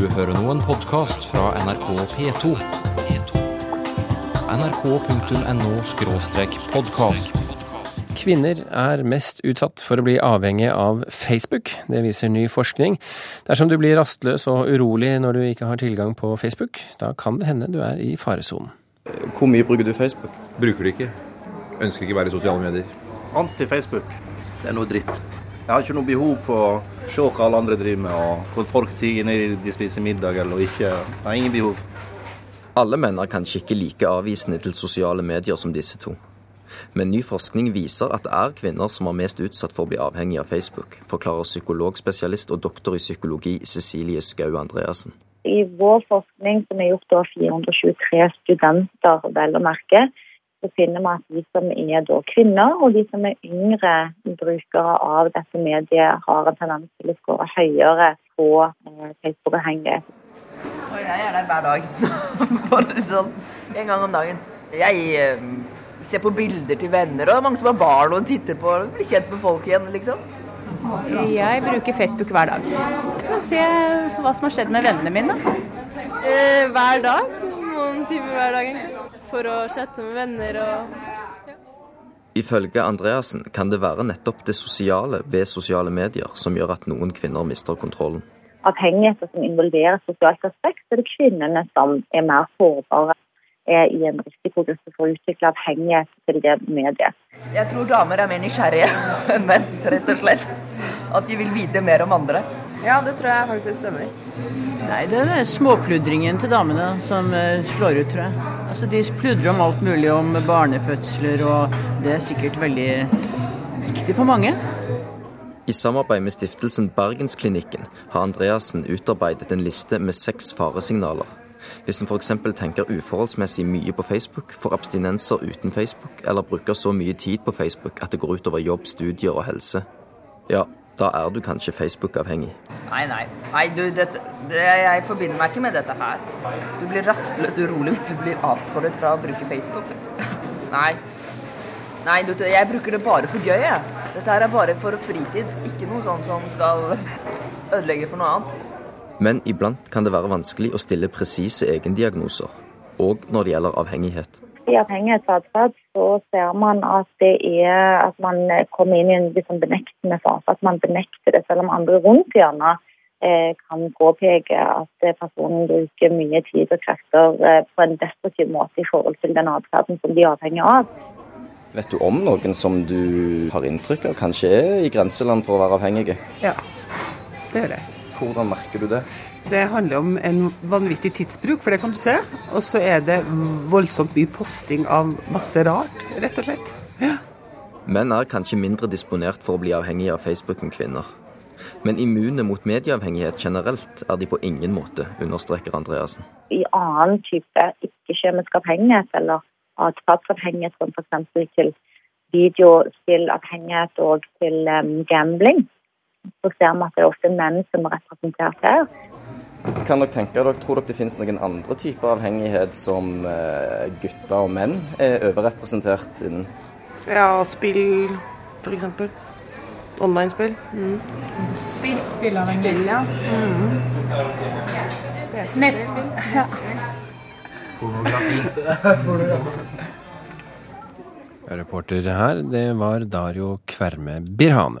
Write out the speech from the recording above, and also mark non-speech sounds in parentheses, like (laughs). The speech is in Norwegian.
Du hører nå en podkast fra NRK P2. nrk.no-podkast. Kvinner er mest utsatt for å bli avhengig av Facebook. Det viser ny forskning. Dersom du blir rastløs og urolig når du ikke har tilgang på Facebook, da kan det hende du er i faresonen. Hvor mye bruker du Facebook? Bruker det ikke. Ønsker ikke være i sosiale medier. Anti-Facebook. Det er noe dritt. Jeg har ikke noe behov for å se hva alle andre driver med, og hvor folk tiger når de spiser middag eller ikke. Jeg har ingen behov. Alle menn er kanskje ikke like avvisende til sosiale medier som disse to. Men ny forskning viser at det er kvinner som er mest utsatt for å bli avhengig av Facebook, forklarer psykologspesialist og doktor i psykologi Cecilie Skau Andreassen. I vår forskning, som er gjort av 423 studenter, vel å merke, så finner vi at de som er da kvinner, og de som er yngre brukere av dette mediet, har en tendens til å skåre høyere på eh, Facebook-avhengighet. Og jeg er der hver dag. (laughs) Bare sånn en gang om dagen. Jeg eh, ser på bilder til venner, og det er mange som har barn og titter på blir kjent med folk igjen, liksom. Jeg bruker Facebook hver dag for å se hva som har skjedd med vennene mine. Eh, hver dag. Noen timer hver dag, egentlig. For å chatte med venner og Ifølge Andreassen kan det være nettopp det sosiale ved sosiale medier som gjør at noen kvinner mister kontrollen. Avhengigheter som involverer sosialt aspekt, er det kvinnene som er mer sårbare er i en risikogruppe for å utvikle avhengighet til det mediet. Jeg tror damer er mer nysgjerrige (laughs) enn menn, rett og slett. At de vil vite mer om andre. Ja, det tror jeg faktisk stemmer. Nei, det er den småpludringen til damene som eh, slår ut, tror jeg. Altså, De pludrer om alt mulig om barnefødsler, og det er sikkert veldig viktig for mange. I samarbeid med stiftelsen Bergensklinikken har Andreassen utarbeidet en liste med seks faresignaler. Hvis en f.eks. tenker uforholdsmessig mye på Facebook, får abstinenser uten Facebook, eller bruker så mye tid på Facebook at det går utover jobb, studier og helse, ja, da er du kanskje Facebook-avhengig. Nei, nei. nei du, dette, det, jeg forbinder meg ikke med dette her. Du blir rastløs urolig hvis du blir avskåret fra å bruke Facebook. (laughs) nei. Nei, du, jeg bruker det bare for gøy, jeg. Dette her er bare for fritid. Ikke noe sånt som skal ødelegge for noe annet. Men iblant kan det være vanskelig å stille presise egendiagnoser, og når det gjelder avhengighet. I avhengighetsatferd så ser man at det er at man kommer inn i en liksom benektende fase. At man benekter det, selv om andre rundt gjerne eh, kan påpeke at personen bruker mye tid og krefter eh, på en destruktiv måte i forhold til den atferden som de er avhengig av. Vet du om noen som du har inntrykk av kanskje er i grenseland for å være avhengige? Ja, det er jeg. Hvordan merker du det? Det handler om en vanvittig tidsbruk, for det kan du se. Og så er det voldsomt mye posting av masse rart, rett og slett. Ja. Menn er kanskje mindre disponert for å bli avhengig av Facebook enn kvinner. Men immune mot medieavhengighet generelt er de på ingen måte, understreker Andreassen. I annen type ikke-kjemisk avhengighet eller atferdsavhengighet, som f.eks. til videospillavhengighet og til um, gambling, så ser vi at det er ofte menn som er representert her. Kan dere tenke dere, Tror dere det finnes noen andre typer avhengighet som eh, gutter og menn er overrepresentert innen? Ja, spill f.eks. Online-spill. Mm. Spill. Spillavhengighet. Ja. Mm. Nettspill. Ja. (laughs) Reporter her, det var Dario Kverme Birhane.